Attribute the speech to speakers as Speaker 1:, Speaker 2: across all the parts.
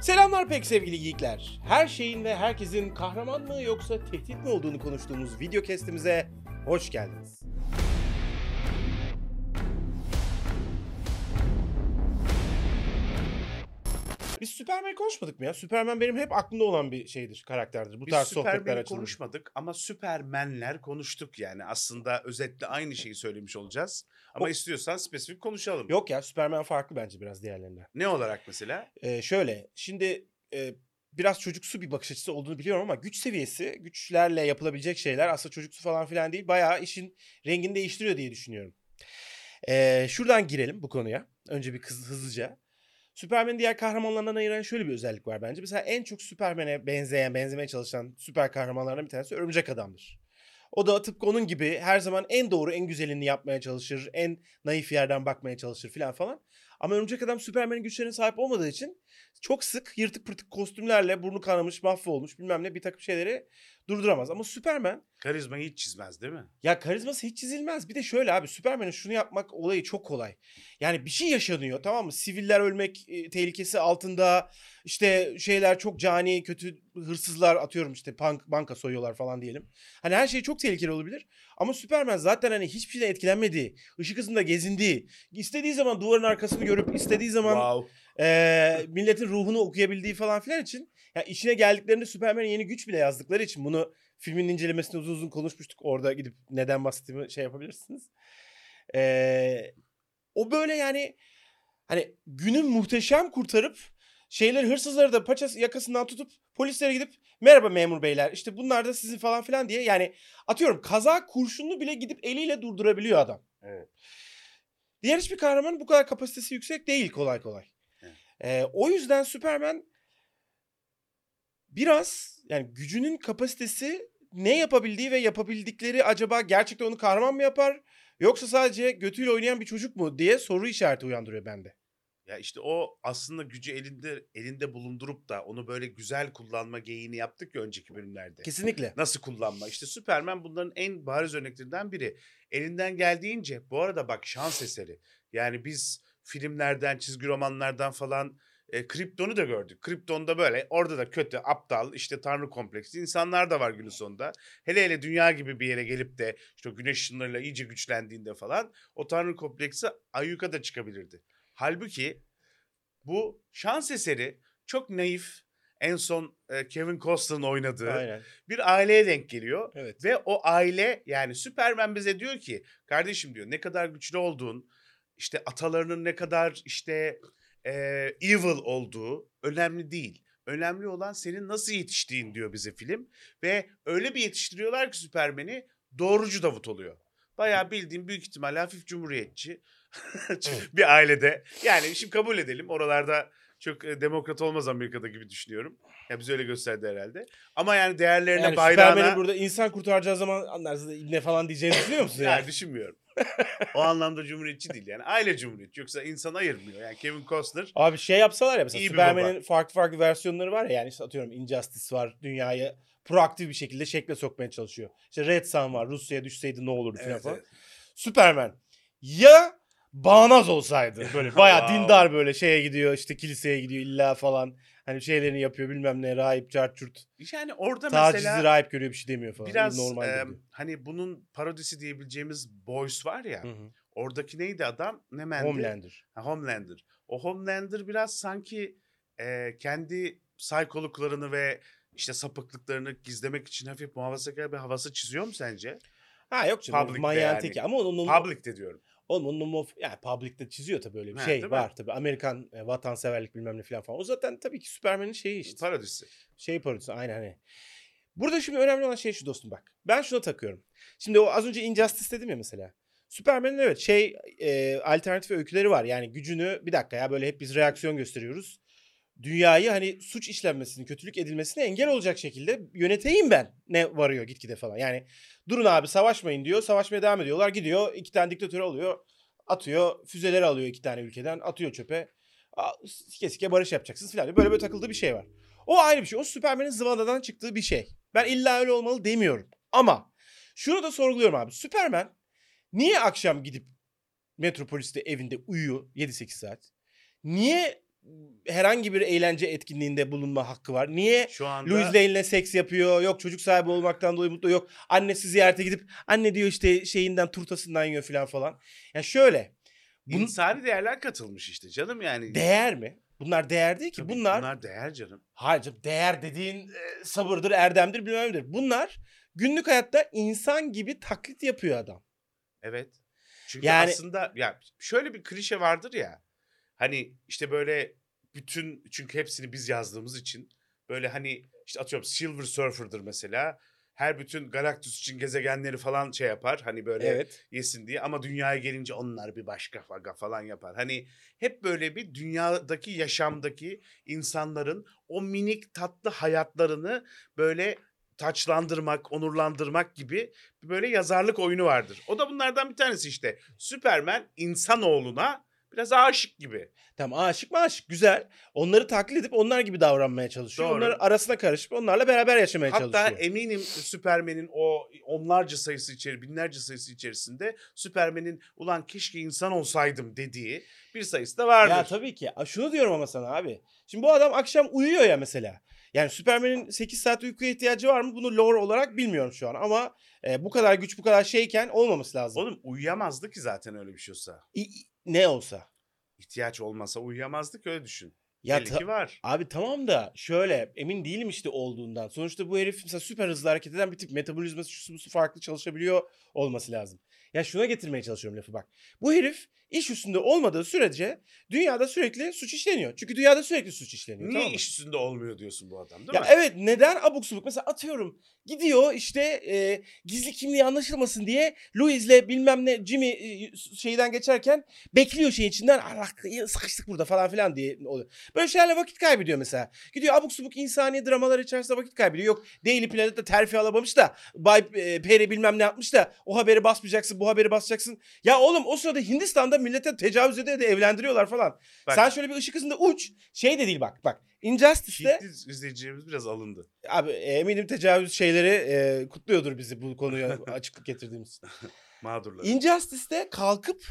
Speaker 1: Selamlar pek sevgili geekler. Her şeyin ve herkesin kahraman mı yoksa tehdit mi olduğunu konuştuğumuz video kestimize hoş geldiniz. Biz Superman konuşmadık mı ya? Superman benim hep aklımda olan bir şeydir, karakterdir. Bu
Speaker 2: Biz
Speaker 1: tarz sohbetler
Speaker 2: Superman'i
Speaker 1: açılır.
Speaker 2: konuşmadık ama Superman'ler konuştuk yani. Aslında özetle aynı şeyi söylemiş olacağız. Ama
Speaker 1: O-
Speaker 2: istiyorsan spesifik konuşalım.
Speaker 1: Yok ya Superman farklı bence biraz diğerlerinden.
Speaker 2: Ne olarak mesela?
Speaker 1: Ee, şöyle şimdi e, biraz çocuksu bir bakış açısı olduğunu biliyorum ama güç seviyesi güçlerle yapılabilecek şeyler aslında çocuksu falan filan değil. Bayağı işin rengini değiştiriyor diye düşünüyorum. Ee, şuradan girelim bu konuya. Önce bir kız, hızlıca. Superman'in diğer kahramanlarından ayıran şöyle bir özellik var bence. Mesela en çok Superman'e benzeyen, benzemeye çalışan süper kahramanlardan bir tanesi Örümcek Adam'dır. O da tıpkı onun gibi her zaman en doğru, en güzelini yapmaya çalışır, en naif yerden bakmaya çalışır filan falan. Ama Örümcek Adam Superman'in güçlerine sahip olmadığı için çok sık yırtık pırtık kostümlerle burnu kanamış, mahvolmuş bilmem ne bir takım şeyleri durduramaz. Ama Superman
Speaker 2: Karizmayı hiç çizmez değil mi?
Speaker 1: ya karizması hiç çizilmez. Bir de şöyle abi Superman'in şunu yapmak olayı çok kolay. Yani bir şey yaşanıyor tamam mı? Siviller ölmek e, tehlikesi altında işte şeyler çok cani kötü hırsızlar atıyorum işte bank, banka soyuyorlar falan diyelim. Hani her şey çok tehlikeli olabilir. Ama Superman zaten hani hiçbir şeyden etkilenmediği, ışık hızında gezindiği, istediği zaman duvarın arkasını görüp istediği zaman
Speaker 2: Wow.
Speaker 1: Eee, milletin ruhunu okuyabildiği falan filan için ya işine geldiklerinde Superman'e yeni güç bile yazdıkları için bunu filmin incelemesinde uzun uzun konuşmuştuk. Orada gidip neden bahsettiğimi şey yapabilirsiniz. Eee, o böyle yani hani günün muhteşem kurtarıp şeyleri hırsızları da paçası yakasından tutup polislere gidip merhaba memur beyler işte bunlar da sizin falan filan diye yani atıyorum kaza kurşunlu bile gidip eliyle durdurabiliyor adam.
Speaker 2: Evet.
Speaker 1: Diğer hiçbir kahramanın bu kadar kapasitesi yüksek değil kolay kolay.
Speaker 2: Evet.
Speaker 1: Ee, o yüzden Superman biraz yani gücünün kapasitesi ne yapabildiği ve yapabildikleri acaba gerçekten onu kahraman mı yapar yoksa sadece götüyle oynayan bir çocuk mu diye soru işareti uyandırıyor bende.
Speaker 2: Ya işte o aslında gücü elinde elinde bulundurup da onu böyle güzel kullanma geyiğini yaptık ya önceki bölümlerde.
Speaker 1: Kesinlikle.
Speaker 2: Nasıl kullanma? İşte Superman bunların en bariz örneklerinden biri. Elinden geldiğince bu arada bak şans eseri. Yani biz filmlerden, çizgi romanlardan falan e, Krypton'u da gördük. Krypton'da böyle orada da kötü, aptal, işte tanrı kompleksi insanlar da var günün sonunda. Hele hele dünya gibi bir yere gelip de işte güneş ışınlarıyla iyice güçlendiğinde falan o tanrı kompleksi ayyuka da çıkabilirdi. Halbuki bu şans eseri çok naif en son e, Kevin Costner'ın oynadığı
Speaker 1: Aynen.
Speaker 2: bir aileye denk geliyor.
Speaker 1: Evet.
Speaker 2: Ve o aile yani Superman bize diyor ki kardeşim diyor ne kadar güçlü olduğun işte atalarının ne kadar işte e, evil olduğu önemli değil. Önemli olan senin nasıl yetiştiğin diyor bize film. Ve öyle bir yetiştiriyorlar ki Superman'i doğrucu Davut oluyor. Bayağı bildiğim büyük ihtimalle hafif cumhuriyetçi bir ailede. Yani şimdi kabul edelim oralarda çok e, demokrat olmaz Amerika'da gibi düşünüyorum. Ya bize öyle gösterdi herhalde. Ama yani değerlerine,
Speaker 1: Yani
Speaker 2: bayrağına...
Speaker 1: Superman'i burada insan kurtaracağı zaman anlarsınız ne falan diyeceğini düşünüyor musun?
Speaker 2: Yani
Speaker 1: Yani?
Speaker 2: düşünmüyorum. o anlamda cumhuriyetçi değil yani. Aile cumhuriyetçi. Yoksa insan ayırmıyor. Yani Kevin Costner
Speaker 1: Abi şey yapsalar ya mesela Superman'in farklı farklı versiyonları var ya yani işte atıyorum Injustice var dünyayı proaktif bir şekilde şekle sokmaya çalışıyor. İşte Red Sun var Rusya'ya düşseydi ne olurdu
Speaker 2: Evet,
Speaker 1: falan.
Speaker 2: evet.
Speaker 1: Superman ya bağnaz olsaydı böyle bayağı dindar böyle şeye gidiyor işte kiliseye gidiyor illa falan hani şeylerini yapıyor bilmem ne rahip çarçurt
Speaker 2: Yani orada
Speaker 1: tacizi
Speaker 2: mesela
Speaker 1: rahip görüyor bir şey demiyor falan.
Speaker 2: biraz
Speaker 1: normal
Speaker 2: e, hani bunun parodisi diyebileceğimiz Boys var ya.
Speaker 1: Hı hı.
Speaker 2: Oradaki neydi adam? Ne mendi?
Speaker 1: Homelander.
Speaker 2: Ha, Homelander. O Homelander biraz sanki e, kendi psikologlarını ve işte sapıklıklarını gizlemek için hafif muhafazakar bir havası çiziyor mu sence?
Speaker 1: Ha yok canım
Speaker 2: Public'te
Speaker 1: manyağın
Speaker 2: yani.
Speaker 1: teki ama onun,
Speaker 2: Public'te diyorum.
Speaker 1: Oğlum onun mof yani public'te çiziyor tabii öyle bir
Speaker 2: Ha,
Speaker 1: şey
Speaker 2: değil mi?
Speaker 1: var tabii. Amerikan e, vatanseverlik bilmem ne falan falan. O zaten tabii ki Superman'in şeyi işte.
Speaker 2: Parodisi.
Speaker 1: Şey parodisi aynen hani. Burada şimdi önemli olan şey şu dostum bak. Ben şuna takıyorum. Şimdi o az önce Injustice dedim ya mesela. Superman'in evet şey e, alternatif öyküleri var. Yani gücünü bir dakika ya böyle hep biz reaksiyon gösteriyoruz. Dünyayı hani suç işlenmesini, kötülük edilmesine engel olacak şekilde yöneteyim ben. Ne varıyor gitgide falan. Yani durun abi savaşmayın diyor. Savaşmaya devam ediyorlar. Gidiyor iki tane diktatör alıyor. Atıyor. Füzeleri alıyor iki tane ülkeden. Atıyor çöpe. Sike sike barış yapacaksınız falan. Böyle böyle takıldığı bir şey var. O ayrı bir şey. O Superman'in zıvanadan çıktığı bir şey. Ben illa öyle olmalı demiyorum. Ama şunu da sorguluyorum abi. Superman niye akşam gidip Metropolis'te evinde uyuyor 7-8 saat? Niye herhangi bir eğlence etkinliğinde bulunma hakkı var? Niye
Speaker 2: Şu anda
Speaker 1: Louis Lane'le seks yapıyor? Yok çocuk sahibi olmaktan dolayı mutlu yok. Annesi ziyarete gidip anne diyor işte şeyinden turtasından yiyor falan falan. Ya şöyle. Bun,
Speaker 2: insani değerler katılmış işte canım yani.
Speaker 1: değer mi? Bunlar değer değil ki.
Speaker 2: Tabii
Speaker 1: bunlar,
Speaker 2: bunlar değer canım.
Speaker 1: hayır canım, değer dediğin e, sabırdır, erdemdir bilmem nedir. Bunlar günlük hayatta insan gibi taklit yapıyor adam.
Speaker 2: Evet. Çünkü
Speaker 1: Yani-
Speaker 2: aslında ya şöyle bir klişe vardır ya. Hani işte böyle bütün çünkü hepsini biz yazdığımız için böyle hani işte atıyorum Silver Surfer'dır mesela. Her bütün Galactus için gezegenleri falan şey yapar. Hani böyle
Speaker 1: Evet.
Speaker 2: yesin diye ama dünyaya gelince onlar bir başka faga falan yapar. Hani hep böyle bir dünyadaki yaşamdaki insanların o minik tatlı hayatlarını böyle taçlandırmak, onurlandırmak gibi böyle yazarlık oyunu vardır. O da bunlardan bir tanesi işte. Süpermen insanoğluna biraz aşık gibi.
Speaker 1: Tamam aşık mı aşık güzel. Onları taklit edip onlar gibi davranmaya çalışıyor.
Speaker 2: Doğru.
Speaker 1: Onların arasına karışıp onlarla beraber yaşamaya
Speaker 2: Hatta
Speaker 1: çalışıyor.
Speaker 2: eminim Süpermen'in o onlarca sayısı içeri, binlerce sayısı içerisinde Süpermen'in ulan keşke insan olsaydım dediği bir sayısı da vardır.
Speaker 1: Ya tabii ki. Şunu diyorum ama sana abi. Şimdi bu adam akşam uyuyor ya mesela. Yani Superman'in 8 saat uykuya ihtiyacı var mı? Bunu lore olarak bilmiyorum şu an ama e, bu kadar güç bu kadar şeyken olmaması lazım.
Speaker 2: Oğlum uyuyamazdı ki zaten öyle bir şey olsa.
Speaker 1: İ- ne olsa.
Speaker 2: İhtiyaç olmasa uyuyamazdı ki öyle düşün.
Speaker 1: Ya ta-
Speaker 2: var.
Speaker 1: Abi tamam da şöyle emin değilim işte olduğundan. Sonuçta bu herif mesela süper hızlı hareket eden bir tip. Metabolizması şusu busu farklı çalışabiliyor olması lazım. Ya şuna getirmeye çalışıyorum lafı bak. Bu herif iş üstünde olmadığı sürece dünyada sürekli suç işleniyor. Çünkü dünyada sürekli suç işleniyor.
Speaker 2: Niye
Speaker 1: tamam mı?
Speaker 2: iş üstünde olmuyor diyorsun bu adam değil
Speaker 1: Ya
Speaker 2: mi?
Speaker 1: evet neden abuk subuk mesela atıyorum gidiyor işte e, gizli kimliği anlaşılmasın diye Louis'le bilmem ne Jimmy e, şeyden geçerken bekliyor şeyin içinden Allah sıkıştık burada falan filan diye oluyor. Böyle şeylerle vakit kaybediyor mesela. Gidiyor abuk subuk insani dramalar içerisinde vakit kaybediyor. Yok Daily Planet'te terfi alamamış da Bay e, Peri bilmem ne yapmış da o haberi basmayacaksın bu haberi basacaksın. Ya oğlum o sırada Hindistan'da millete tecavüz ede de evlendiriyorlar falan.
Speaker 2: Bak-
Speaker 1: Sen şöyle bir ışık hızında uç. Şey de değil bak bak. Injustice'de
Speaker 2: Hintli izleyicilerimiz biraz alındı.
Speaker 1: Abi e, eminim tecavüz şeyleri e, kutluyordur bizi bu konuya açıklık getirdiğimiz.
Speaker 2: Mağdurlar.
Speaker 1: Injustice'de kalkıp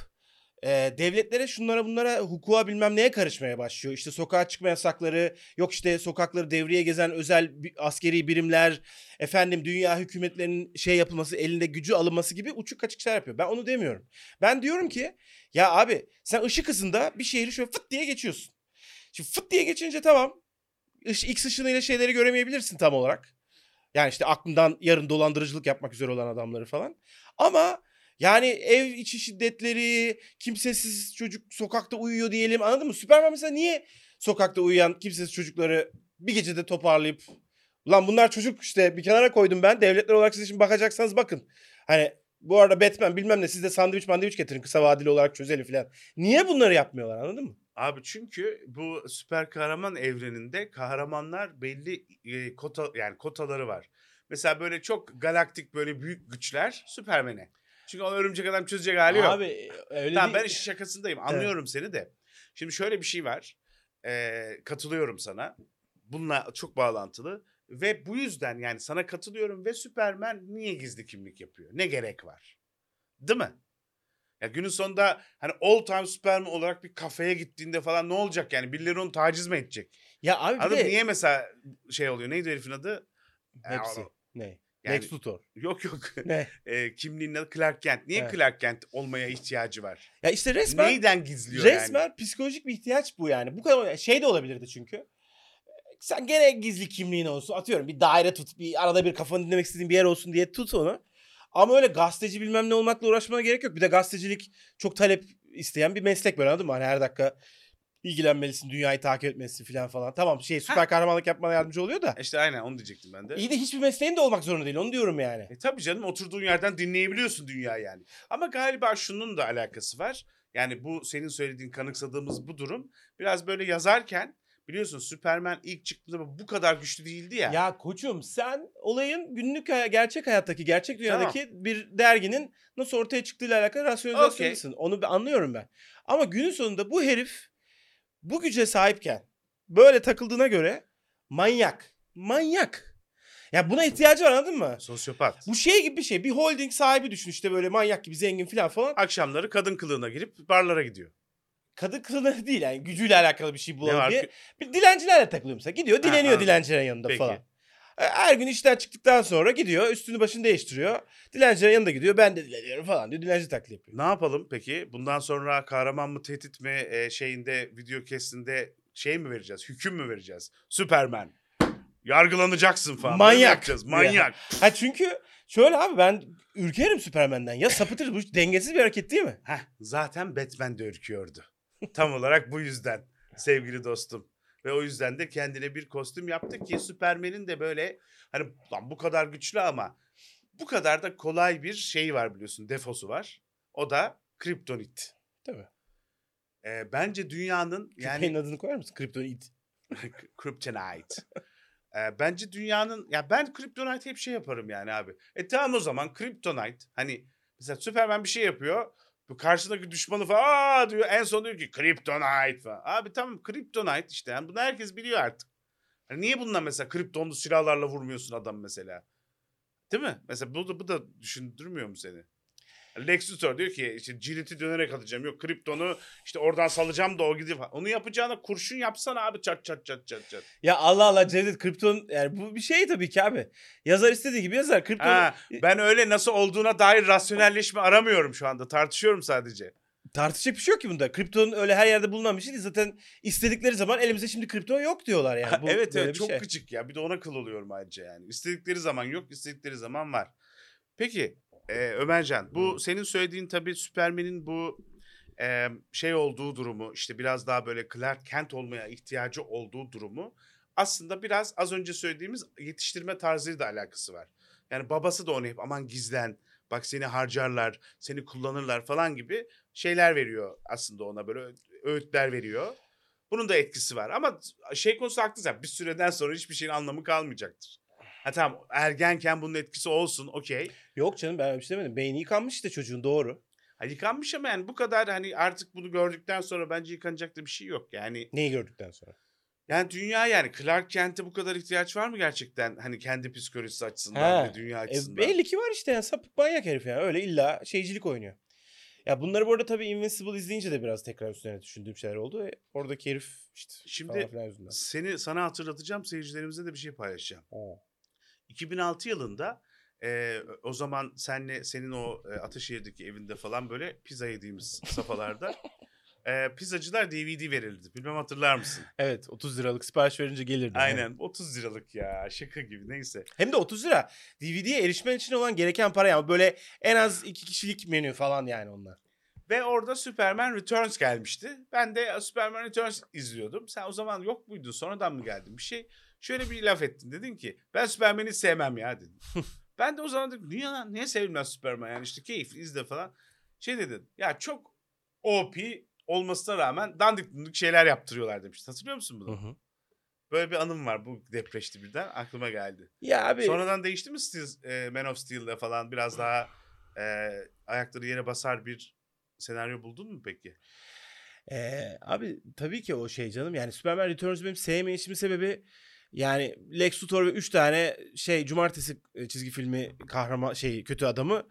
Speaker 1: e, devletlere şunlara bunlara hukuka bilmem neye karışmaya başlıyor. İşte sokağa çıkma yasakları, yok işte sokakları devreye gezen özel askeri birimler, efendim dünya hükümetlerinin şey yapılması, elinde gücü alınması gibi uçuk kaçık şeyler yapıyor. Ben onu demiyorum. Ben diyorum ki ya abi sen ışık hızında bir şehri şöyle fıt diye geçiyorsun. Şimdi fıt diye geçince tamam X ışınıyla şeyleri göremeyebilirsin tam olarak. Yani işte aklından yarın dolandırıcılık yapmak üzere olan adamları falan. Ama yani ev içi şiddetleri, kimsesiz çocuk sokakta uyuyor diyelim anladın mı? Süperman mesela niye sokakta uyuyan kimsesiz çocukları bir gecede toparlayıp Ulan bunlar çocuk işte bir kenara koydum ben. Devletler olarak siz şimdi bakacaksanız bakın. Hani bu arada Batman bilmem ne siz de sandviç mandviç getirin kısa vadeli olarak çözelim falan. Niye bunları yapmıyorlar anladın mı?
Speaker 2: Abi çünkü bu süper kahraman evreninde kahramanlar belli e, kota yani kotaları var. Mesela böyle çok galaktik böyle büyük güçler Süpermen'e. Çünkü o örümcek adam çözecek hali yok.
Speaker 1: Abi öyle
Speaker 2: Tamam ben
Speaker 1: değil.
Speaker 2: işin şakasındayım. Anlıyorum seni de. Şimdi şöyle bir şey var. Ee, katılıyorum sana. Bununla çok bağlantılı. Ve bu yüzden yani sana katılıyorum ve Süpermen niye gizli kimlik yapıyor? Ne gerek var? Değil mi? Ya günün sonunda hani all time Superman olarak bir kafeye gittiğinde falan ne olacak yani? Birileri onu taciz mi edecek?
Speaker 1: Ya abi
Speaker 2: Anladın
Speaker 1: de...
Speaker 2: Niye mesela şey oluyor? Neydi herifin adı?
Speaker 1: Hepsi.
Speaker 2: Ya,
Speaker 1: Ne?
Speaker 2: Yani-
Speaker 1: Lex Luthor.
Speaker 2: Yok yok.
Speaker 1: Ne?
Speaker 2: e, kimliğinin adı Clark Kent. Niye
Speaker 1: Evet.
Speaker 2: Clark Kent olmaya ihtiyacı var?
Speaker 1: Ya işte resmen
Speaker 2: Neyden gizliyor
Speaker 1: resmen
Speaker 2: yani?
Speaker 1: psikolojik bir ihtiyaç bu yani. Bu kadar şey de olabilirdi çünkü. Sen gene gizli kimliğin olsun. Atıyorum bir daire tut. Bir arada bir kafanı dinlemek istediğin bir yer olsun diye tut onu. Ama öyle gazeteci bilmem ne olmakla uğraşmana gerek yok. Bir de gazetecilik çok talep isteyen bir meslek böyle anladın mı? Hani her dakika ilgilenmelisin, dünyayı takip etmelisin falan falan. Tamam şey süper kahramanlık yapmana yardımcı oluyor da.
Speaker 2: İşte aynen onu diyecektim ben de.
Speaker 1: İyi de hiçbir mesleğin de olmak zorunda değil. Onu diyorum yani.
Speaker 2: E tabii canım oturduğun yerden dinleyebiliyorsun dünya yani. Ama galiba şunun da alakası var. Yani bu senin söylediğin kanıksadığımız bu durum biraz böyle yazarken biliyorsun Superman ilk çıktığında bu kadar güçlü değildi ya.
Speaker 1: Ya koçum sen olayın günlük hay- gerçek hayattaki, gerçek dünyadaki bir derginin nasıl ortaya çıktığıyla alakalı rasyonizasyonlusun. Onu anlıyorum ben. Ama günün sonunda bu herif bu güce sahipken böyle takıldığına göre manyak. Manyak. Ya buna ihtiyacı var anladın mı?
Speaker 2: Sosyopat.
Speaker 1: Bu şey gibi bir şey. Bir holding sahibi düşün işte böyle manyak gibi zengin falan falan.
Speaker 2: Akşamları kadın kılığına girip barlara gidiyor.
Speaker 1: kadın kılığına değil yani gücüyle alakalı bir şey bulalım diye. Bir dilencilerle takılıyor mesela. Gidiyor dileniyor
Speaker 2: anladım.
Speaker 1: dilencilerin yanında
Speaker 2: Peki.
Speaker 1: falan. E, Her gün işten çıktıktan sonra gidiyor üstünü başını değiştiriyor. Dilencilerin yanında gidiyor ben de dileniyorum falan diyor. Dilenci taklidi yapıyor.
Speaker 2: Ne yapalım peki? Bundan sonra kahraman mı tehdit mi e, şeyinde video kesinde şey mi vereceğiz? Hüküm mü vereceğiz? Süpermen. Yargılanacaksın falan.
Speaker 1: Manyak.
Speaker 2: Manyak.
Speaker 1: Ha çünkü şöyle abi ben ürkerim Süpermen'den. Ya sapıtır bu dengesiz bir hareket değil mi?
Speaker 2: Heh, zaten Batman de ürküyordu. Tam olarak bu yüzden sevgili dostum. Ve o yüzden de kendine bir kostüm yaptı ki Süpermen'in de böyle hani lan bu kadar güçlü ama bu kadar da kolay bir şey var biliyorsun defosu var. O da kriptonit.
Speaker 1: Tabii.
Speaker 2: Ee, bence dünyanın
Speaker 1: Yani
Speaker 2: yani
Speaker 1: adını koyar mısın? Kryptonit.
Speaker 2: Kryptonite. Ee, bence dünyanın ya ben Kryptonite hep şey yaparım yani abi. E tamam o zaman Kryptonite hani mesela Superman bir şey yapıyor. Bu karşısındaki düşmanı falan aa diyor en son diyor ki Kryptonite falan. Abi tamam Kryptonite işte yani bunu herkes biliyor artık. Hani niye bununla mesela kriptonlu silahlarla vurmuyorsun adam mesela? Değil mi? Mesela bu da, bu da düşündürmüyor mu seni? Lex Luthor diyor ki işte ciliti dönerek atacağım. Yok kriptonu işte oradan salacağım da o gidip. Onu yapacağına kurşun yapsana abi çat çat çat çat çat.
Speaker 1: Ya Allah Allah Cevdet Krypton yani bu bir şey tabii ki abi. Yazar istediği gibi yazar. Krypton
Speaker 2: Ha, ben öyle nasıl olduğuna dair rasyonelleşme aramıyorum şu anda. Tartışıyorum sadece.
Speaker 1: tartışacak bir şey yok ki bunda. Krypton öyle her yerde bulunan bir şey değil. Zaten istedikleri zaman elimizde şimdi Krypton yok diyorlar yani. Bu
Speaker 2: evet evet çok
Speaker 1: şey.
Speaker 2: gıcık ya. Bir de ona kıl oluyorum ayrıca yani. İstedikleri zaman yok, istedikleri zaman var. Peki e, Ömercan bu senin söylediğin tabii Süpermen'in bu e, şey olduğu durumu işte biraz daha böyle Clark Kent olmaya ihtiyacı olduğu durumu aslında biraz az önce söylediğimiz yetiştirme tarzıyla da alakası var. Yani babası da ona hep aman gizlen bak seni harcarlar seni kullanırlar falan gibi şeyler veriyor aslında ona böyle öğütler veriyor. Bunun da etkisi var ama şey konusu haklısın bir süreden sonra hiçbir şeyin anlamı kalmayacaktır. Ha tamam ergenken bunun etkisi olsun okey.
Speaker 1: Yok canım ben öyle bir şey demedim. Beyni yıkanmış işte çocuğun doğru.
Speaker 2: Ha, yıkanmış ama yani bu kadar hani artık bunu gördükten sonra bence yıkanacak da bir şey yok. Yani
Speaker 1: Neyi gördükten sonra.
Speaker 2: yani dünya yani Clark Kent'e bu kadar ihtiyaç var mı gerçekten? Hani kendi psikolojisi açısından ve dünya
Speaker 1: E,
Speaker 2: açısından.
Speaker 1: belli ki var işte yani sapık manyak herif yani. Öyle illa şeycilik oynuyor. Ya bunları bu arada tabii Invincible izleyince de biraz tekrar üstüne düşündüğüm şeyler oldu. E, oradaki herif işte
Speaker 2: Şimdi-
Speaker 1: falan filan yüzünden.
Speaker 2: Seni sana hatırlatacağım seyircilerimize de bir şey paylaşacağım.
Speaker 1: Oo.
Speaker 2: 2006 yılında e, o zaman senle senin o e, Ataşehir'deki evinde falan böyle pizza yediğimiz safhalarda e, pizzacılar DVD verildi. Bilmem hatırlar mısın?
Speaker 1: Evet 30 liralık sipariş verince gelirdi.
Speaker 2: Aynen 30 liralık ya şaka gibi neyse.
Speaker 1: Hem de 30 lira. DVD'ye erişmen için olan gereken para yani. Böyle en az iki kişilik menü falan yani onlar.
Speaker 2: Ve orada Superman Returns gelmişti. Ben de Superman Returns izliyordum. Sen o zaman yok muydun? Sonradan mı geldin? Bir şey şöyle bir laf ettin. Dedin ki ben Superman'i sevmem ya dedin. ben de o zaman dedim niye lan? Niye sevilmez Superman? Yani işte keyif izle falan. Şey dedin ya çok OP olmasına rağmen dandik dundik şeyler yaptırıyorlar demiştin. Hatırlıyor musun bunu? Böyle bir anım var. Bu depreşti birden. Aklıma geldi.
Speaker 1: Ya abi
Speaker 2: Sonradan değişti mi Steel, e, Man of Steel'de falan biraz daha e, ayakları yere basar bir senaryo buldun mu peki?
Speaker 1: Ee, abi tabii ki o şey canım. Yani Superman Returns benim sevmeyişimin sebebi yani Lex Luthor ve 3 tane şey cumartesi e, çizgi filmi kahraman şey kötü adamı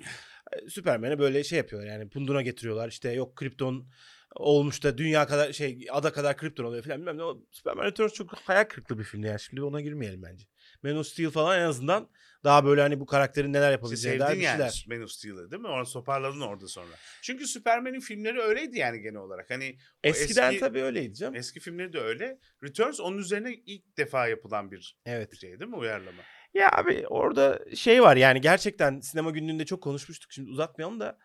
Speaker 1: e, Superman'e böyle şey yapıyorlar yani punduna getiriyorlar. İşte yok Krypton olmuş da dünya kadar şey ada kadar Krypton oluyor falan bilmem ne. Superman Returns çok hayal kırıklığı bir filmdi yani. Şimdi ona girmeyelim bence. Man of Steel falan en azından daha böyle hani bu karakterin neler
Speaker 2: İşte
Speaker 1: yapabileceğine dair bir
Speaker 2: yani
Speaker 1: şeyler.
Speaker 2: Man of Steel'ı değil mi? Onu toparladın orada sonra. Çünkü Superman'in filmleri öyleydi yani genel olarak. Hani
Speaker 1: Eskiden
Speaker 2: eski,
Speaker 1: tabii öyleydi canım.
Speaker 2: eski filmleri de öyle. Returns onun üzerine ilk defa yapılan bir
Speaker 1: Evet.
Speaker 2: şey değil mi? Uyarlama.
Speaker 1: Ya abi orada şey var yani gerçekten sinema günlüğünde çok konuşmuştuk şimdi uzatmayalım da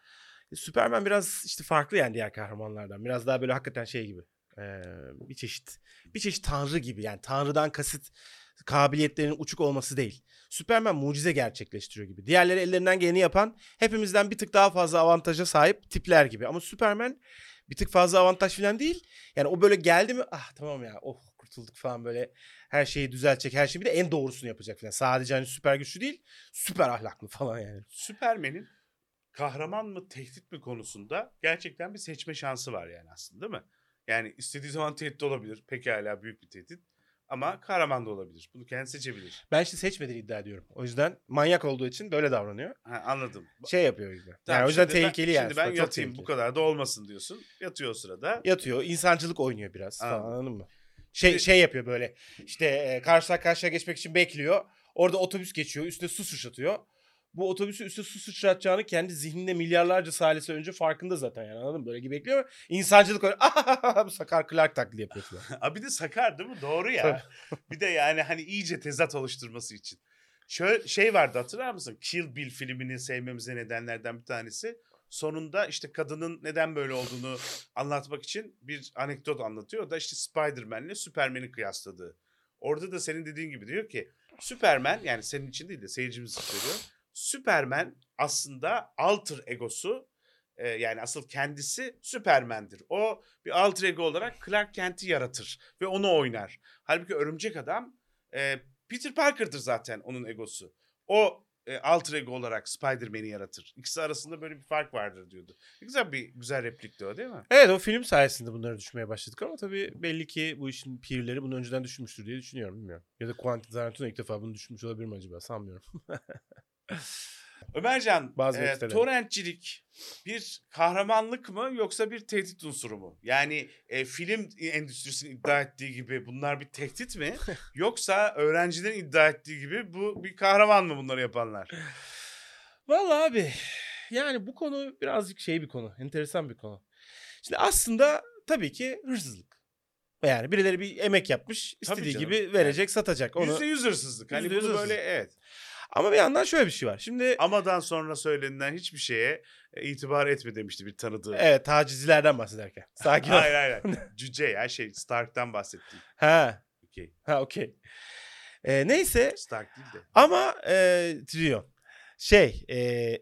Speaker 1: Superman biraz işte farklı yani diğer kahramanlardan. Biraz daha böyle hakikaten şey gibi. eee, bir çeşit bir çeşit tanrı gibi yani tanrıdan kasıt kabiliyetlerinin uçuk olması değil. Superman mucize gerçekleştiriyor gibi. Diğerleri ellerinden geleni yapan hepimizden bir tık daha fazla avantaja sahip tipler gibi. Ama Superman bir tık fazla avantaj falan değil. Yani o böyle geldi mi ah tamam ya oh kurtulduk falan böyle her şeyi düzeltecek her şeyi bir de en doğrusunu yapacak falan. Sadece hani süper güçlü değil süper ahlaklı falan yani.
Speaker 2: Superman'in kahraman mı tehdit mi konusunda gerçekten bir seçme şansı var yani aslında değil mi? Yani istediği zaman tehdit olabilir. Pekala büyük bir tehdit. Ama kahraman da olabilir. Bunu kendi seçebilir.
Speaker 1: Ben işte seçmediğini iddia ediyorum. O yüzden manyak olduğu için böyle davranıyor.
Speaker 2: Ha, anladım.
Speaker 1: Şey yapıyor gibi.
Speaker 2: Tamam,
Speaker 1: yani o yüzden
Speaker 2: şimdi ben-
Speaker 1: tehlikeli yani.
Speaker 2: Şimdi ben yatayım bu
Speaker 1: tehlikeli.
Speaker 2: kadar da olmasın diyorsun. Yatıyor o sırada.
Speaker 1: Yatıyor. insancılık oynuyor biraz falan
Speaker 2: Anladım.
Speaker 1: anladın mı? Şey
Speaker 2: Şimdi-
Speaker 1: şey yapıyor böyle. İşte e, karşıdan karşıya geçmek için bekliyor. Orada otobüs geçiyor. Üstüne su sıçratıyor. Bu otobüsü üstüne su sıçratacağını kendi zihninde milyarlarca salise önce farkında zaten yani anladın mı? Böyle gibi bekliyor. İnsancılık oynuyor. Bu Sakar Clark taklidi yapıyor falan.
Speaker 2: Abi bir de sakar değil mi? Doğru ya. bir de yani hani iyice tezat oluşturması için. Şöyle şey vardı hatırlar mısın? Kill Bill filmini sevmemize nedenlerden bir tanesi. Sonunda işte kadının neden böyle olduğunu anlatmak için bir anekdot anlatıyor. O da işte Spider-Man'le Superman'i kıyasladığı. Orada da senin dediğin gibi diyor ki Superman yani senin için değil de seyircimiz söylüyor. Superman aslında alter egosu e, yani asıl kendisi Superman'dir. O bir alter ego olarak Clark Kent'i yaratır ve onu oynar. Halbuki Örümcek Adam e, Peter Parker'dır zaten onun egosu. O e, alter ego olarak Spider-Man'i yaratır. İkisi arasında böyle bir fark vardır diyordu. Güzel bir güzel replikti o değil mi?
Speaker 1: Evet o film sayesinde bunları düşünmeye başladık ama tabii belli ki bu işin pirleri bunu önceden düşünmüştür diye düşünüyorum bilmiyorum. Ya da Quentin Tarantino ilk defa bunu düşünmüş olabilir mi acaba sanmıyorum.
Speaker 2: Ömercan,
Speaker 1: Bazı
Speaker 2: e, torrentçilik bir kahramanlık mı yoksa bir tehdit unsuru mu? Yani e, film endüstrisinin iddia ettiği gibi bunlar bir tehdit mi? yoksa öğrencilerin iddia ettiği gibi bu bir kahraman mı bunları yapanlar?
Speaker 1: Vallahi abi yani bu konu birazcık şey bir konu. Enteresan bir konu. Şimdi aslında tabii ki hırsızlık. Yani birileri bir emek yapmış, istediği gibi verecek, satacak. Onu...
Speaker 2: Yüzde yüz hırsızlık. Hani
Speaker 1: Yüzde yüz
Speaker 2: bunu böyle evet.
Speaker 1: Ama bir yandan şöyle bir şey var. Şimdi
Speaker 2: Amadan sonra söylenilen hiçbir şeye e, itibar etme demişti bir tanıdığı.
Speaker 1: evet tacizcilerden bahsederken. Sakin ol.
Speaker 2: Hayır hayır. Cüce ya şey Stark'tan bahsettim.
Speaker 1: Ha,
Speaker 2: Okey.
Speaker 1: ha okey. Ee, neyse
Speaker 2: Stark değil de.
Speaker 1: ama e, Trion şey e,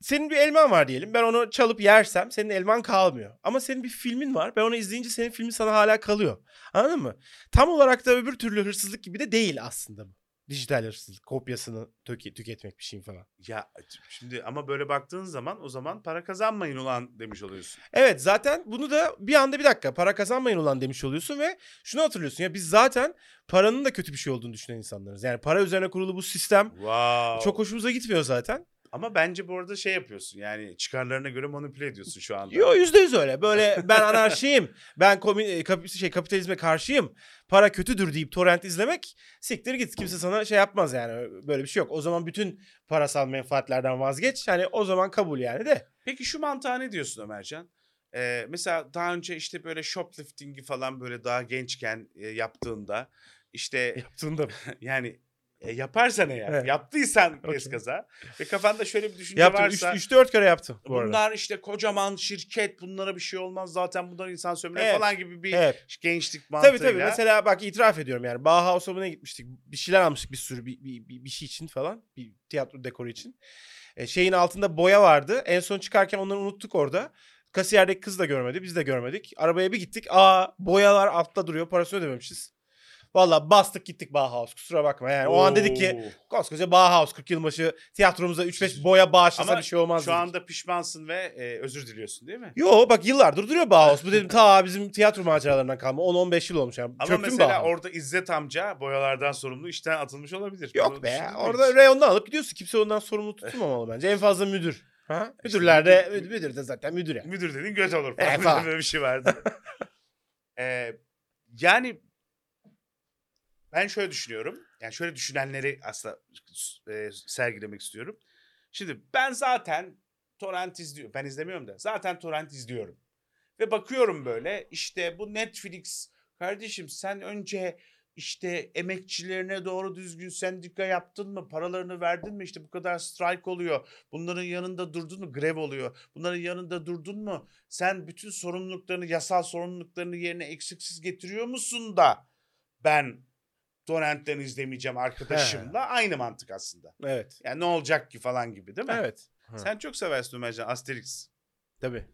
Speaker 1: senin bir elman var diyelim. Ben onu çalıp yersem senin elman kalmıyor. Ama senin bir filmin var. Ben onu izleyince senin filmin sana hala kalıyor. Anladın mı? Tam olarak da öbür türlü hırsızlık gibi de değil aslında bu. Dijital hırsızlık. Kopyasını tüke- tüketmek bir şeyin falan.
Speaker 2: Ya şimdi ama böyle baktığın zaman o zaman para kazanmayın ulan demiş oluyorsun.
Speaker 1: Evet zaten bunu da bir anda bir dakika para kazanmayın ulan demiş oluyorsun ve şunu hatırlıyorsun ya biz zaten paranın da kötü bir şey olduğunu düşünen insanlarız. Yani para üzerine kurulu bu sistem
Speaker 2: Wow.
Speaker 1: çok hoşumuza gitmiyor zaten.
Speaker 2: Ama bence bu arada şey yapıyorsun yani çıkarlarına göre manipüle ediyorsun şu anda.
Speaker 1: Yo yüzde yüz öyle. Böyle ben anarşiyim. ben komün, kap- şey, kapitalizme karşıyım. Para kötüdür deyip torrent izlemek siktir git. Kimse sana şey yapmaz yani. Böyle bir şey yok. O zaman bütün parasal menfaatlerden vazgeç. Hani o zaman kabul yani de.
Speaker 2: Peki şu mantığa ne diyorsun Ömercan? Ee, mesela daha önce işte böyle shoplifting'i falan böyle daha gençken e, yaptığında işte
Speaker 1: Yaptığında.
Speaker 2: yani e, yaparsan eğer
Speaker 1: Evet.
Speaker 2: yaptıysan
Speaker 1: Okey.
Speaker 2: eskaza ve kafanda şöyle bir düşünce
Speaker 1: Yaptım.
Speaker 2: varsa
Speaker 1: 3-4 kere yaptım bu arada.
Speaker 2: bunlar işte kocaman şirket bunlara bir şey olmaz zaten bunlar insan sömürü
Speaker 1: Evet.
Speaker 2: falan gibi bir
Speaker 1: Evet.
Speaker 2: gençlik mantığıyla.
Speaker 1: Tabii tabii. Mesela bak itiraf ediyorum yani. Bauhaus'a ne gitmiştik? Bir şeyler almıştık bir sürü bir, bir, bir, bir şey için falan. Bir tiyatro dekoru için. E, şeyin altında boya vardı. En son çıkarken onları unuttuk orada. Kasiyerdeki kız da görmedi. Biz de görmedik. Arabaya bir gittik. Aa boyalar altta duruyor. Parasını ödememişiz. Valla bastık gittik Bauhaus. Kusura bakma yani. O an dedik ki koskoca Bauhaus 40 yıl başı tiyatromuza 3-5 boya bağışlasa
Speaker 2: Ama
Speaker 1: bir şey olmaz
Speaker 2: Şu
Speaker 1: dedik.
Speaker 2: anda pişmansın ve e, özür diliyorsun değil mi?
Speaker 1: Yo bak yıllardır duruyor Bauhaus. Bu dedim ta bizim tiyatro maceralarından kalma. 10-15 yıl olmuş yani.
Speaker 2: Ama
Speaker 1: Çöktüm
Speaker 2: mesela
Speaker 1: Bauhaus.
Speaker 2: orada İzzet amca boyalardan sorumlu işten atılmış olabilir.
Speaker 1: Yok
Speaker 2: Bunu
Speaker 1: be. Orada reyondan alıp gidiyorsun. Kimse ondan sorumlu tutulmamalı bence. En fazla müdür. Ha?
Speaker 2: İşte
Speaker 1: Müdürler de
Speaker 2: müdür-
Speaker 1: müdür de zaten müdür yani.
Speaker 2: Müdür dediğin göt olur.
Speaker 1: Evet,
Speaker 2: Falan.
Speaker 1: falan.
Speaker 2: Böyle bir şey vardı. Ee, yani ben şöyle düşünüyorum. Yani şöyle düşünenleri aslında e, sergilemek istiyorum. Şimdi ben zaten torrent izliyorum. Ben izlemiyorum da. Zaten torrent izliyorum. Ve bakıyorum böyle işte bu Netflix kardeşim sen önce işte emekçilerine doğru düzgün sendika yaptın mı? Paralarını verdin mi? İşte bu kadar strike oluyor. Bunların yanında durdun mu? Grev oluyor. Bunların yanında durdun mu? Sen bütün sorumluluklarını, yasal sorumluluklarını yerine eksiksiz getiriyor musun da ben torrentten izlemeyeceğim arkadaşımla aynı mantık aslında.
Speaker 1: Evet.
Speaker 2: Yani ne olacak ki falan gibi değil mi?
Speaker 1: Evet.
Speaker 2: Sen çok seversin Ömercan Asterix.
Speaker 1: Tabii.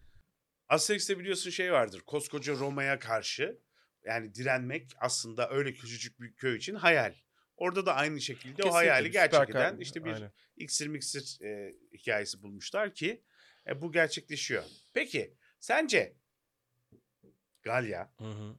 Speaker 2: Asterix'te biliyorsun şey vardır. Koskoca Roma'ya karşı yani direnmek aslında öyle küçücük bir köy için hayal. Orada da aynı şekilde o
Speaker 1: Kesinlikle
Speaker 2: hayali
Speaker 1: bir süper
Speaker 2: gerçek eden işte bir
Speaker 1: Aynen.
Speaker 2: iksir miksir e, hikayesi bulmuşlar ki e, bu gerçekleşiyor. Peki sence Galya
Speaker 1: Hı hı.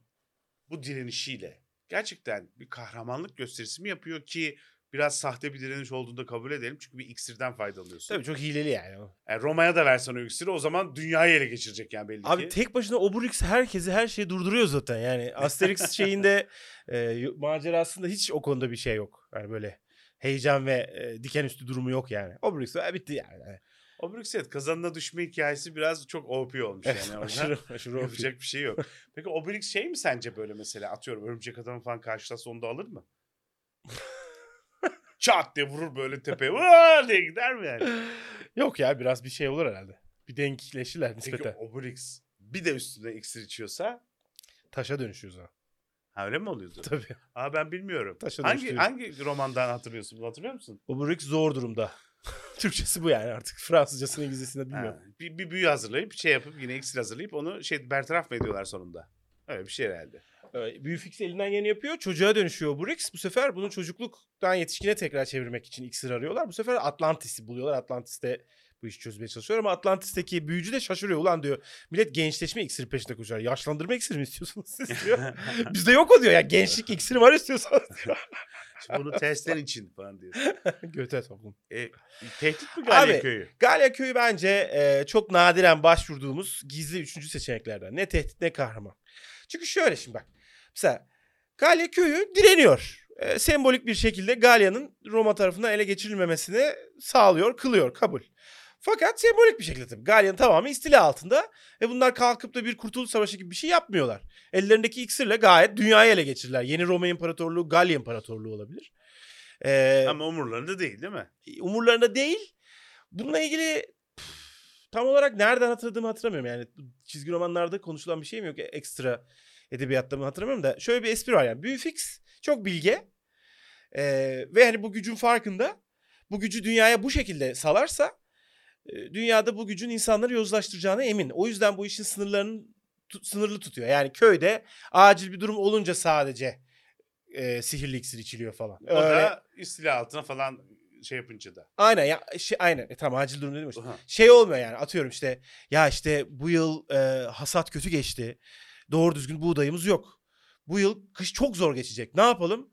Speaker 2: bu direnişiyle gerçekten bir kahramanlık gösterisi mi yapıyor ki biraz sahte bir direniş olduğunu da kabul edelim. Çünkü bir iksirden faydalanıyorsun.
Speaker 1: Tabii çok hileli yani. o.
Speaker 2: Yani Roma'ya da versen o iksiri o zaman dünyayı ele geçirecek yani belli
Speaker 1: Abi
Speaker 2: ki.
Speaker 1: tek başına Obelix herkesi her şeyi durduruyor zaten. Yani Asterix şeyinde e, macerasında hiç o konuda bir şey yok. Yani böyle heyecan ve e, diken üstü durumu yok yani. Obelix e, bitti yani.
Speaker 2: Obelix evet kazanına düşme hikayesi biraz çok OP olmuş yani. O yüzden
Speaker 1: aşırı aşırı OP.
Speaker 2: Yapacak bir şey yok. Peki Obelix şey mi sence böyle mesela atıyorum örümcek adamı falan karşılaşsa onu da alır mı? Çat diye vurur böyle tepeye. Vaa diye gider mi yani?
Speaker 1: Yok ya biraz bir şey olur herhalde. Bir denkleşirler
Speaker 2: Peki
Speaker 1: nispeten.
Speaker 2: Obelix bir de üstüne iksir içiyorsa
Speaker 1: Taşa dönüşüyoruz ha.
Speaker 2: ha öyle mi oluyordu?
Speaker 1: Tabii.
Speaker 2: Aa ben bilmiyorum.
Speaker 1: Taşa
Speaker 2: Hangi hangi romandan hatırlıyorsun? Bunu hatırlıyor musun?
Speaker 1: Obelix zor durumda. Türkçesi bu yani artık. Fransızcasını İngilizcesini bilmiyorum.
Speaker 2: Ha, bir, bir büyü hazırlayıp şey yapıp yine iksir hazırlayıp onu şey bertaraf mı ediyorlar sonunda? Öyle bir şey herhalde.
Speaker 1: Ee, Büyü fix elinden yeni yapıyor. Çocuğa dönüşüyor Obelix. Bu sefer bunu çocukluktan yetişkine tekrar çevirmek için iksir arıyorlar. Bu sefer Atlantis'i buluyorlar. Atlantis'te bu işi çözmeye çalışıyor ama Atlantis'teki büyücü de şaşırıyor. Ulan diyor millet gençleşme iksiri peşinde koşar. Yaşlandırma iksiri mi istiyorsunuz siz diyor. Bizde yok o diyor ya. Gençlik iksiri var istiyorsanız diyor.
Speaker 2: Şimdi bunu testler için falan diyor.
Speaker 1: Göte toplum.
Speaker 2: E, tehdit mi Galya
Speaker 1: Abi,
Speaker 2: köyü?
Speaker 1: Galya Köyü bence e, çok nadiren başvurduğumuz gizli üçüncü seçeneklerden. Ne tehdit ne kahraman. Çünkü şöyle şimdi bak. Mesela Galya Köyü direniyor. E, sembolik bir şekilde Galya'nın Roma tarafından ele geçirilmemesini sağlıyor, kılıyor, kabul. Fakat sembolik bir şekilde tabii. Galya'nın tamamı istila altında ve bunlar kalkıp da bir kurtuluş savaşı gibi bir şey yapmıyorlar. Ellerindeki iksirle gayet dünyayı ele geçirirler. Yeni Roma İmparatorluğu Galya İmparatorluğu olabilir. E,
Speaker 2: Ama umurlarında değil değil mi?
Speaker 1: umurlarında değil. Bununla ilgili püf, tam olarak nereden hatırladığımı hatırlamıyorum. Yani çizgi romanlarda konuşulan bir şey mi yok ekstra edebiyatta mı hatırlamıyorum da şöyle bir espri var yani. Büyü fix çok bilge Ee, ve hani bu gücün farkında. Bu gücü dünyaya bu şekilde salarsa e, dünyada bu gücün insanları yozlaştıracağına emin. O yüzden bu işin sınırlarını sınırlı tutuyor. Yani köyde acil bir durum olunca sadece e, sihirli iksir içiliyor falan.
Speaker 2: O
Speaker 1: Öyle-
Speaker 2: da istila altına falan şey yapınca da.
Speaker 1: Aynen ya şey aynen. E, tamam acil durum dedim işte.
Speaker 2: Aha.
Speaker 1: Şey olmuyor yani atıyorum işte ya işte bu yıl e, hasat kötü geçti. Doğru düzgün buğdayımız yok. Bu yıl kış çok zor geçecek. Ne yapalım?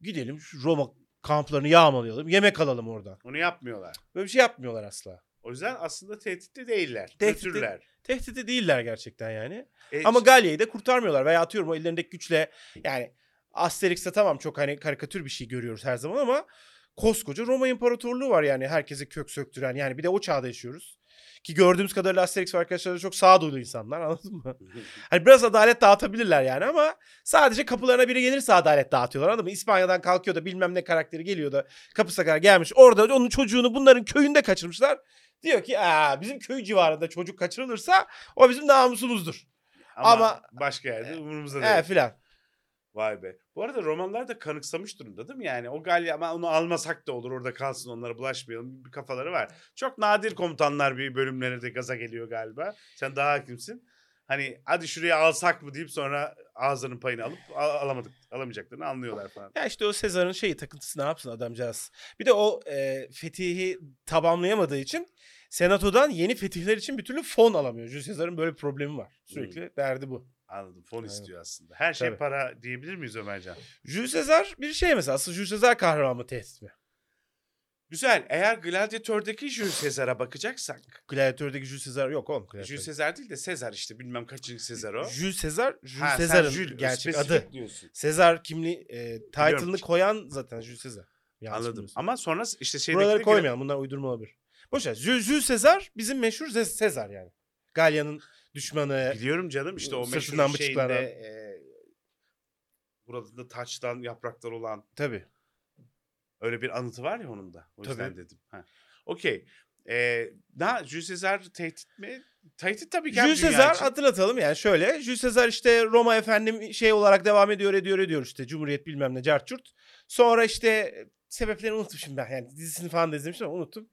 Speaker 1: Gidelim şu Roma kamplarını yağmalayalım. Yemek alalım oradan.
Speaker 2: Onu yapmıyorlar.
Speaker 1: Böyle bir şey yapmıyorlar asla.
Speaker 2: O yüzden aslında tehditli değiller.
Speaker 1: Tehditli-. Tehdidi değiller gerçekten yani.
Speaker 2: E,
Speaker 1: Ama Galya'yı da kurtarmıyorlar. Veya atıyorum o ellerindeki güçle yani Asterix'te tamam çok hani karikatür bir şey görüyoruz her zaman ama koskoca Roma İmparatorluğu var yani herkese kök söktüren. Yani bir de o çağda yaşıyoruz. Ki gördüğümüz kadarıyla Asterix ve arkadaşları da çok sağduyulu insanlar anladın mı? Hani biraz adalet dağıtabilirler yani ama sadece kapılarına biri gelirse adalet dağıtıyorlar anladın mı? İspanya'dan kalkıyor da bilmem ne karakteri geliyor da kapısına kadar gelmiş. Orada onun çocuğunu bunların köyünde kaçırmışlar. Diyor ki Aa, bizim köy civarında çocuk kaçırılırsa o bizim namusumuzdur.
Speaker 2: ama,
Speaker 1: ama-
Speaker 2: başka yerde umurumuzda değil.
Speaker 1: Evet filan.
Speaker 2: Vay be. Bu arada romanlar da kanıksamış durumda değil mi? Yani o Galya ama onu almasak da olur orada kalsın onlara bulaşmayalım bir kafaları var. Çok nadir komutanlar bir bölümlere de gaza geliyor galiba. Sen daha hakimsin. Hani hadi şuraya alsak mı deyip sonra ağızlarının payını alıp al- alamadık, alamayacaklarını anlıyorlar falan.
Speaker 1: Ya işte o Sezar'ın şeyi takıntısı ne yapsın adamcağız. Bir de o e, fetihi tamamlayamadığı için senatodan yeni fetihler için bir türlü fon alamıyor. Jules Sezar'ın böyle bir problemi var. Sürekli derdi bu.
Speaker 2: Anladım. Fon
Speaker 1: Aynen.
Speaker 2: istiyor aslında. Her şey
Speaker 1: Tabii.
Speaker 2: para diyebilir miyiz Ömercan?
Speaker 1: Jules Sezar bir şey mesela. Aslında Jules Sezar kahraman mı tehdit mi?
Speaker 2: Güzel. Eğer Gladiator'daki Jules Caesar'a bakacaksak.
Speaker 1: Gladiator'daki Jules Sezar yok oğlum.
Speaker 2: Jules
Speaker 1: Gladiator.
Speaker 2: Caesar değil de Sezar işte bilmem kaçıncı Sezar o.
Speaker 1: Jules Sezar, Jules
Speaker 2: Ha, Jules,
Speaker 1: gerçek adı.
Speaker 2: diyorsun.
Speaker 1: Sezar kimliği, e, title'ını koyan zaten Jules Sezar. Yanlış
Speaker 2: Anladım. Ama sonra işte şeydeki
Speaker 1: Buraları koymayalım. Bunlar uydurma olabilir. Boşver. Jules, Jules Sezar bizim meşhur Sezar yani. Galya'nın düşmanı.
Speaker 2: Biliyorum canım işte o
Speaker 1: Sırtından
Speaker 2: meşhur
Speaker 1: bıçaklanan.
Speaker 2: şeyinde e, burada da taçtan yapraklar olan
Speaker 1: Tabii.
Speaker 2: öyle bir anıtı var ya onun da. O yüzden
Speaker 1: Tabii.
Speaker 2: dedim. Ha. Okey. E, daha Jules Caesar tehdit mi? Tehdit tabii ki. hem
Speaker 1: Jules
Speaker 2: dünya için.
Speaker 1: hatırlatalım yani şöyle. Jules Sezar işte Roma efendim şey olarak devam ediyor ediyor ediyor işte. Cumhuriyet bilmem ne carçurt. Sonra işte sebeplerini unuttum şimdi ben. Yani dizisini falan da izlemiştim ama unuttum.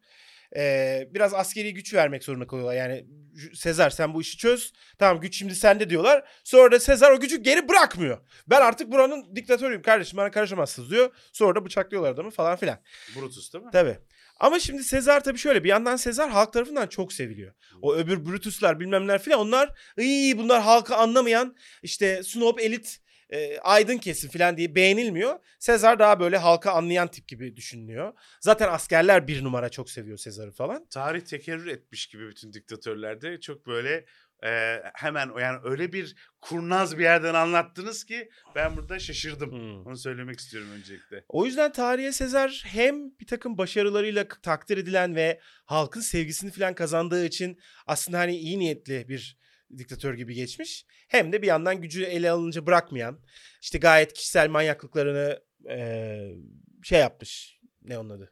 Speaker 1: Ee, biraz askeri güç vermek zorunda kalıyorlar. Yani Sezar sen bu işi çöz. Tamam güç şimdi sende diyorlar. Sonra da Sezar o gücü geri bırakmıyor. Ben artık buranın diktatörüyüm kardeşim bana karışamazsınız diyor. Sonra da bıçaklıyorlar adamı falan filan.
Speaker 2: Brutus değil mi?
Speaker 1: Tabii. Ama şimdi Sezar tabii şöyle bir yandan Sezar halk tarafından çok seviliyor. O öbür Brutuslar bilmemler filan onlar iyi bunlar halkı anlamayan işte snob elit e, aydın kesim falan diye beğenilmiyor. Sezar daha böyle halka anlayan tip gibi düşünülüyor. Zaten askerler bir numara çok seviyor Sezar'ı falan.
Speaker 2: Tarih tekerrür etmiş gibi bütün diktatörlerde çok böyle e, hemen yani öyle bir kurnaz bir yerden anlattınız ki ben burada şaşırdım.
Speaker 1: Hmm.
Speaker 2: Onu söylemek istiyorum öncelikle.
Speaker 1: O yüzden tarihe Sezar hem bir takım başarılarıyla takdir edilen ve halkın sevgisini falan kazandığı için aslında hani iyi niyetli bir diktatör gibi geçmiş. Hem de bir yandan gücü ele alınca bırakmayan, işte gayet kişisel manyaklıklarını eee, şey yapmış. Ne onun adı?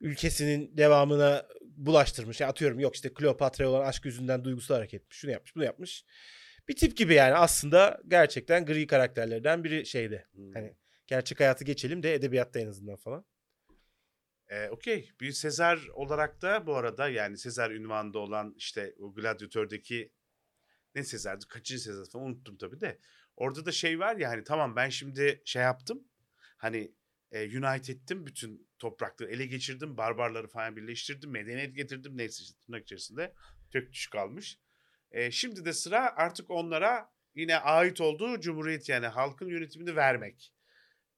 Speaker 1: Ülkesinin devamına bulaştırmış. Yani atıyorum yok işte Kleopatra'ya olan aşk yüzünden duygusal hareket etmiş. Şunu yapmış, bunu yapmış. Bir tip gibi yani aslında gerçekten gri karakterlerden biri şeyde.
Speaker 2: Hmm.
Speaker 1: Hani gerçek hayatı geçelim de edebiyatta en azından falan.
Speaker 2: E, Okey. Bir Sezar olarak da bu arada yani Sezar ünvanında olan işte o Gladiator'daki ne Sezar'dı? Kaçıncı Sezar falan unuttum tabii de. Orada da şey var ya hani tamam ben şimdi şey yaptım. Hani e, unite ettim bütün toprakları ele geçirdim. Barbarları falan birleştirdim. Medeniyet getirdim. Neyse işte tırnak içerisinde tök düş kalmış. E, şimdi de sıra artık onlara yine ait olduğu cumhuriyet yani halkın yönetimini vermek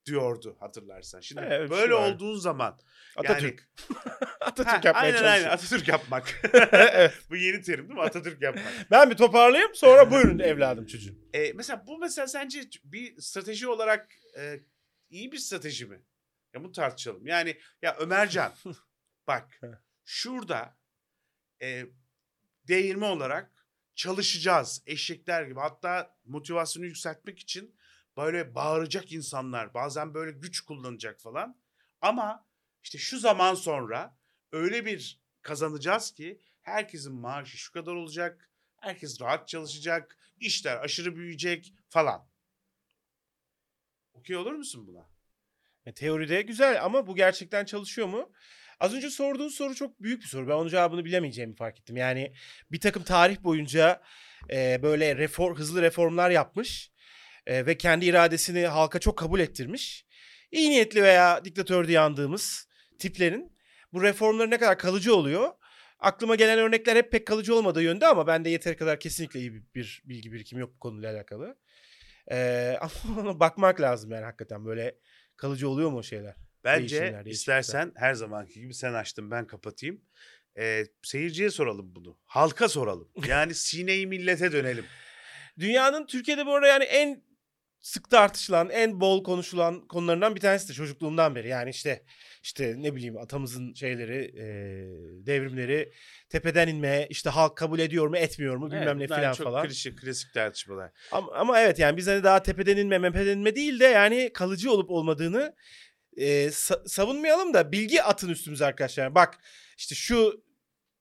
Speaker 2: diyordu hatırlarsan. Şimdi
Speaker 1: Evet,
Speaker 2: böyle
Speaker 1: şu var.
Speaker 2: olduğun zaman
Speaker 1: Atatürk. Atatürk
Speaker 2: Ha,
Speaker 1: yapmaya
Speaker 2: aynen
Speaker 1: çalışıyor.
Speaker 2: aynen Atatürk yapmak.
Speaker 1: evet.
Speaker 2: Bu yeni terim değil mi? Atatürk yapmak.
Speaker 1: Ben bir toparlayayım sonra buyurun evladım çocuğum.
Speaker 2: E, mesela bu mesela sence bir strateji olarak e, iyi bir strateji mi? Ya bunu tartışalım. Yani ya Ömercan bak şurada e, değirme olarak çalışacağız eşekler gibi. Hatta motivasyonu yükseltmek için böyle bağıracak insanlar bazen böyle güç kullanacak falan. Ama işte şu zaman sonra öyle bir kazanacağız ki herkesin maaşı şu kadar olacak. Herkes rahat çalışacak. işler aşırı büyüyecek falan. Okey olur musun buna?
Speaker 1: E, teoride güzel ama bu gerçekten çalışıyor mu? Az önce sorduğun soru çok büyük bir soru. Ben onun cevabını bilemeyeceğimi fark ettim. Yani bir takım tarih boyunca e, böyle reform, hızlı reformlar yapmış e, ve kendi iradesini halka çok kabul ettirmiş. İyi niyetli veya diktatör diye andığımız tiplerin bu reformları ne kadar kalıcı oluyor? Aklıma gelen örnekler hep pek kalıcı olmadığı yönde ama bende yeteri kadar kesinlikle iyi bir, bir bilgi birikimi yok bu konuyla alakalı. E, ama ona bakmak lazım yani hakikaten böyle kalıcı oluyor mu o şeyler?
Speaker 2: Bence
Speaker 1: Değişimler,
Speaker 2: istersen her zamanki gibi sen açtın ben kapatayım. Ee, seyirciye soralım bunu. Halka soralım. Yani sineyi millete dönelim.
Speaker 1: Dünyanın Türkiye'de bu arada yani en sık tartışılan, en bol konuşulan konularından bir tanesi de çocukluğumdan beri. Yani işte işte ne bileyim atamızın şeyleri, e, devrimleri tepeden inme, işte halk kabul ediyor mu, etmiyor mu bilmem
Speaker 2: Evet,
Speaker 1: ne filan
Speaker 2: çok
Speaker 1: falan.
Speaker 2: Klişe, klasik tartışmalar.
Speaker 1: Ama, ama evet yani biz hani daha tepeden inme, mepeden inme değil de yani kalıcı olup olmadığını e, sa- savunmayalım da bilgi atın üstümüze arkadaşlar. Bak işte şu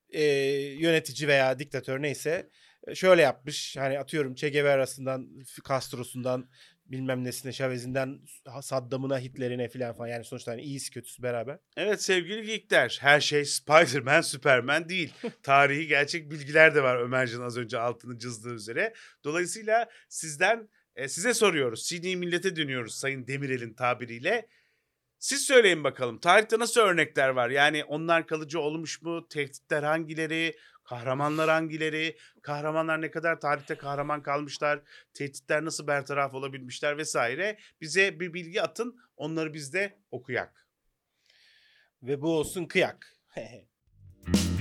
Speaker 1: e, yönetici veya diktatör neyse şöyle yapmış. Hani atıyorum Che Guevara'sından, Castro'sundan bilmem nesine, Chavez'inden Saddam'ına, Hitler'ine filan falan. Yani sonuçta hani iyisi kötüsü beraber.
Speaker 2: Evet sevgili geekler her şey Spider-Man, Superman değil. Tarihi gerçek bilgiler de var Ömercan az önce altını cızdığı üzere. Dolayısıyla sizden e, size soruyoruz. CD millete dönüyoruz Sayın Demirel'in tabiriyle. Siz söyleyin bakalım tarihte nasıl örnekler var? Yani onlar kalıcı olmuş mu? Tehditler hangileri? Kahramanlar hangileri? Kahramanlar ne kadar tarihte kahraman kalmışlar? Tehditler nasıl bertaraf olabilmişler vesaire? Bize bir bilgi atın. Onları biz de okuyak.
Speaker 1: Ve bu olsun kıyak.